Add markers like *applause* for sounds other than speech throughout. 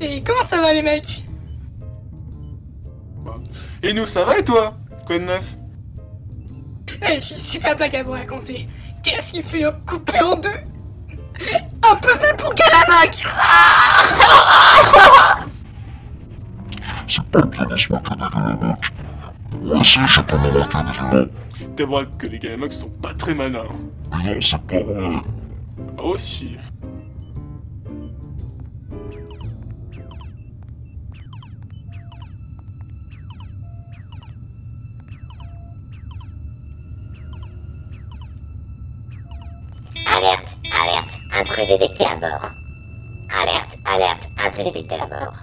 Et comment ça va les mecs? Et nous, ça va et toi? Quoi de neuf? Eh, J'ai une super blague à vous raconter. Qu'est-ce qui fait couper en deux? Un puzzle pour Galamac C'est pas bien de se moquer des Galamacs. Moi aussi, j'ai pas me moquer des Galamacs. T'avoueras que les Galamax sont pas très malins. Mais non, c'est pas vrai. Aussi. Alerte, alerte, intrus détecté à bord. Alerte, alerte, intrus détecté à bord.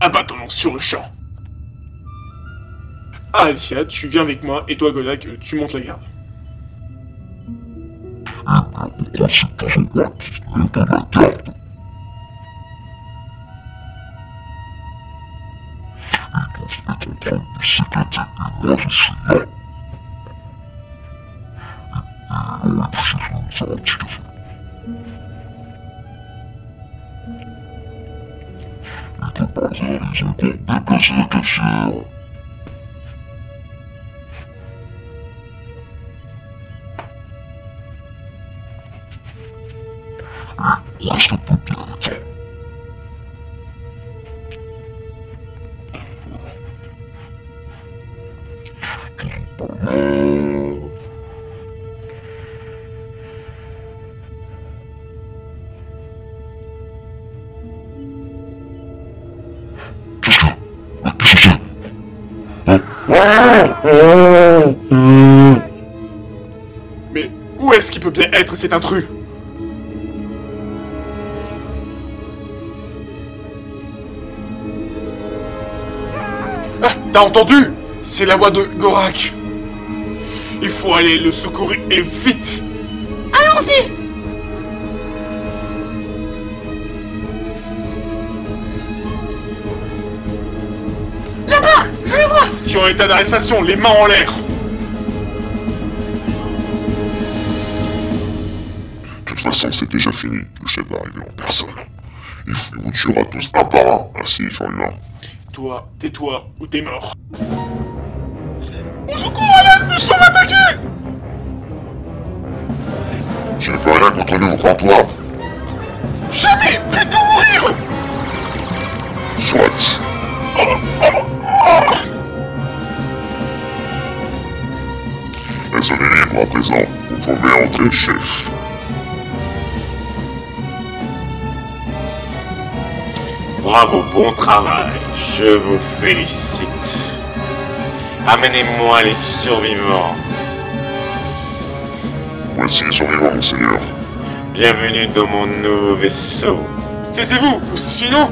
Abattons-nous sur le champ. Ah, Alicia, tu viens avec moi, et toi, Godak, tu montes la garde. On prend ses pas en boîte et dans la garde. Ils doivent être Mais où est-ce qu'il peut bien être cet intrus? Ah, t'as entendu? C'est la voix de Gorak. Il faut aller le secourir et vite. Allons-y Es en état d'arrestation, les mains en l'air De toute façon, c'est déjà fini. Le chef va arriver en personne. Il vous tuera tous un par un, ainsi sur lui Toi, tais-toi ou t'es mort. Au secours, Alan Nous sommes attaqués Je ne peux rien contre nous, crois-toi. Jamais Plutôt mourir Soit. La zone est libre à présent? Vous pouvez entrer, chef. Bravo, bon travail. Je vous félicite. Amenez-moi les survivants. Voici les survivants, monseigneur. Bienvenue dans mon nouveau vaisseau. Taisez-vous ou Sinon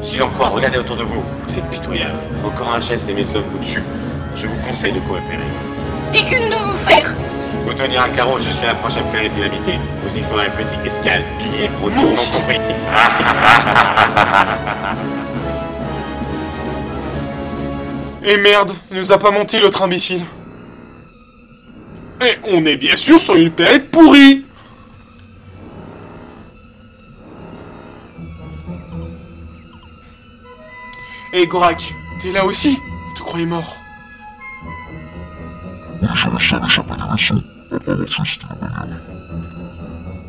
Sinon quoi, regardez autour de vous. Vous êtes pitoyable. Encore un geste et mes hommes vous tuent. Je vous conseille de coopérer. Et que nous devons faire? Vous tenir un carreau, je suis la prochaine planète inhabitée. Vous y ferez un petit escale, billet, nom compris. *laughs* Et merde, il nous a pas menti l'autre imbécile. Et on est bien sûr sur une planète pourrie Et Gorak, t'es là aussi? Tu croyais mort?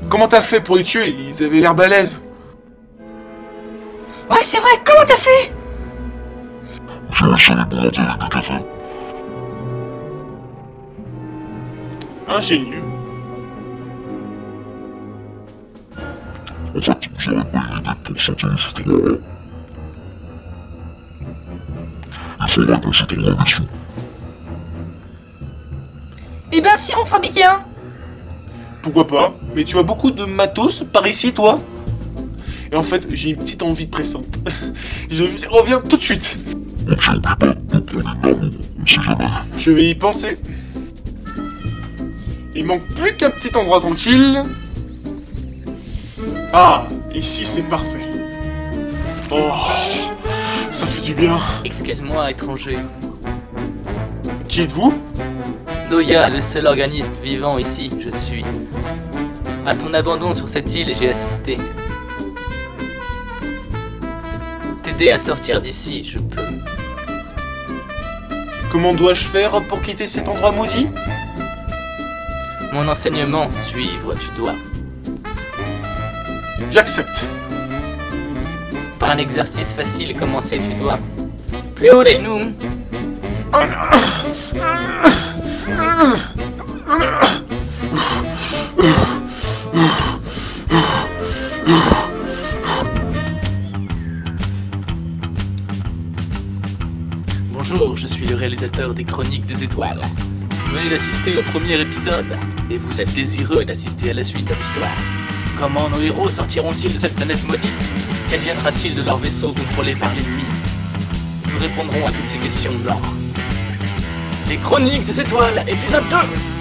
Comment t'as fait pour les tuer? Ils avaient l'air balèzes. Ouais, c'est vrai, comment t'as fait? Ingénieux. En fait, pas une idée pour. Il que. Si, on fabriquait un Pourquoi pas Mais tu as beaucoup de matos par ici, toi Et en fait, j'ai une petite envie pressante. *laughs* Je reviens tout de suite. Je vais y penser. Il manque plus qu'un petit endroit tranquille. Ah, ici c'est parfait. Oh, ça fait du bien. Excuse-moi, étranger. Qui êtes-vous? Doya, le seul organisme vivant ici, je suis. À ton abandon sur cette île, j'ai assisté. T'aider à sortir d'ici, je peux. Comment dois-je faire pour quitter cet endroit maudit? Mon enseignement, suivre, tu dois. J'accepte. Par un exercice facile, commencer, tu dois. Plus haut les genoux. Bonjour, je suis le réalisateur des Chroniques des Étoiles. Vous venez d'assister au premier épisode et vous êtes désireux d'assister à la suite de l'histoire. Comment nos héros sortiront-ils de cette planète maudite? Qu'adviendra-t-il de leur vaisseau contrôlé par l'ennemi? Nous répondrons à toutes ces questions dans Les Chroniques des Étoiles, épisode 2